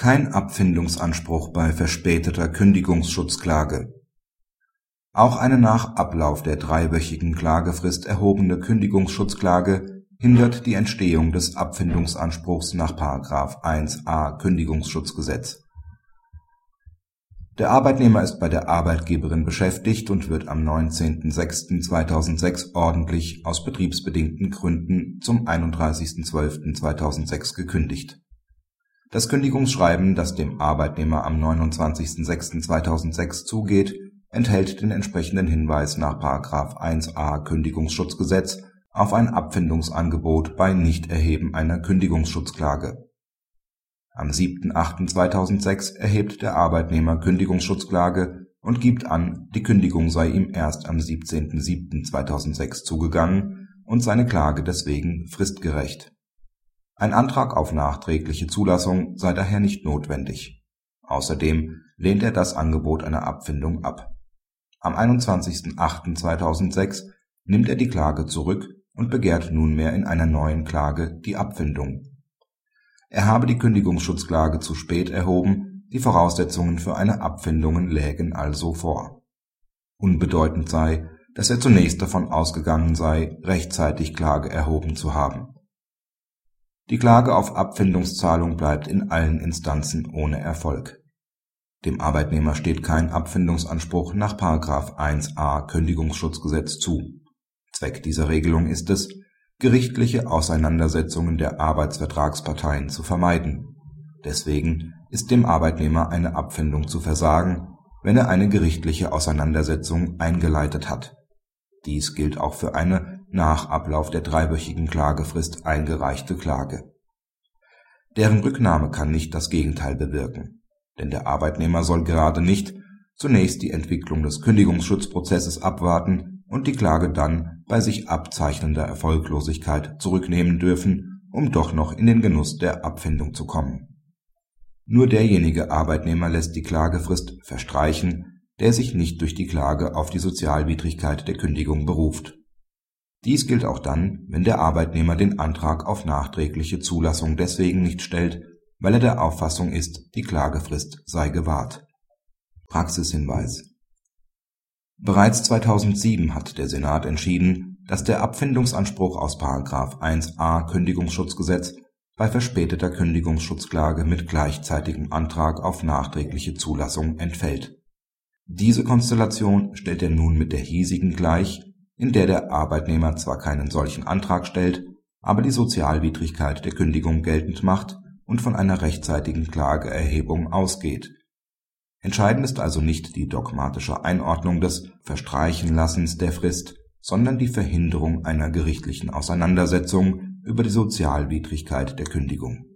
Kein Abfindungsanspruch bei verspäteter Kündigungsschutzklage. Auch eine nach Ablauf der dreiwöchigen Klagefrist erhobene Kündigungsschutzklage hindert die Entstehung des Abfindungsanspruchs nach § 1a Kündigungsschutzgesetz. Der Arbeitnehmer ist bei der Arbeitgeberin beschäftigt und wird am 19.06.2006 ordentlich aus betriebsbedingten Gründen zum 31.12.2006 gekündigt. Das Kündigungsschreiben, das dem Arbeitnehmer am 29.06.2006 zugeht, enthält den entsprechenden Hinweis nach § 1a Kündigungsschutzgesetz auf ein Abfindungsangebot bei Nichterheben einer Kündigungsschutzklage am 7.8.2006 erhebt der Arbeitnehmer Kündigungsschutzklage und gibt an, die Kündigung sei ihm erst am 17.07.2006 zugegangen und seine Klage deswegen fristgerecht. Ein Antrag auf nachträgliche Zulassung sei daher nicht notwendig. Außerdem lehnt er das Angebot einer Abfindung ab. Am 21.08.2006 nimmt er die Klage zurück und begehrt nunmehr in einer neuen Klage die Abfindung er habe die Kündigungsschutzklage zu spät erhoben, die Voraussetzungen für eine Abfindung lägen also vor. Unbedeutend sei, dass er zunächst davon ausgegangen sei, rechtzeitig Klage erhoben zu haben. Die Klage auf Abfindungszahlung bleibt in allen Instanzen ohne Erfolg. Dem Arbeitnehmer steht kein Abfindungsanspruch nach § 1a Kündigungsschutzgesetz zu. Zweck dieser Regelung ist es gerichtliche Auseinandersetzungen der Arbeitsvertragsparteien zu vermeiden. Deswegen ist dem Arbeitnehmer eine Abfindung zu versagen, wenn er eine gerichtliche Auseinandersetzung eingeleitet hat. Dies gilt auch für eine nach Ablauf der dreiwöchigen Klagefrist eingereichte Klage. Deren Rücknahme kann nicht das Gegenteil bewirken, denn der Arbeitnehmer soll gerade nicht zunächst die Entwicklung des Kündigungsschutzprozesses abwarten und die Klage dann bei sich abzeichnender Erfolglosigkeit zurücknehmen dürfen, um doch noch in den Genuss der Abfindung zu kommen. Nur derjenige Arbeitnehmer lässt die Klagefrist verstreichen, der sich nicht durch die Klage auf die Sozialwidrigkeit der Kündigung beruft. Dies gilt auch dann, wenn der Arbeitnehmer den Antrag auf nachträgliche Zulassung deswegen nicht stellt, weil er der Auffassung ist, die Klagefrist sei gewahrt. Praxishinweis Bereits 2007 hat der Senat entschieden, dass der Abfindungsanspruch aus § 1a Kündigungsschutzgesetz bei verspäteter Kündigungsschutzklage mit gleichzeitigem Antrag auf nachträgliche Zulassung entfällt. Diese Konstellation stellt er nun mit der hiesigen gleich, in der der Arbeitnehmer zwar keinen solchen Antrag stellt, aber die Sozialwidrigkeit der Kündigung geltend macht und von einer rechtzeitigen Klageerhebung ausgeht. Entscheidend ist also nicht die dogmatische Einordnung des Verstreichenlassens der Frist, sondern die Verhinderung einer gerichtlichen Auseinandersetzung über die Sozialwidrigkeit der Kündigung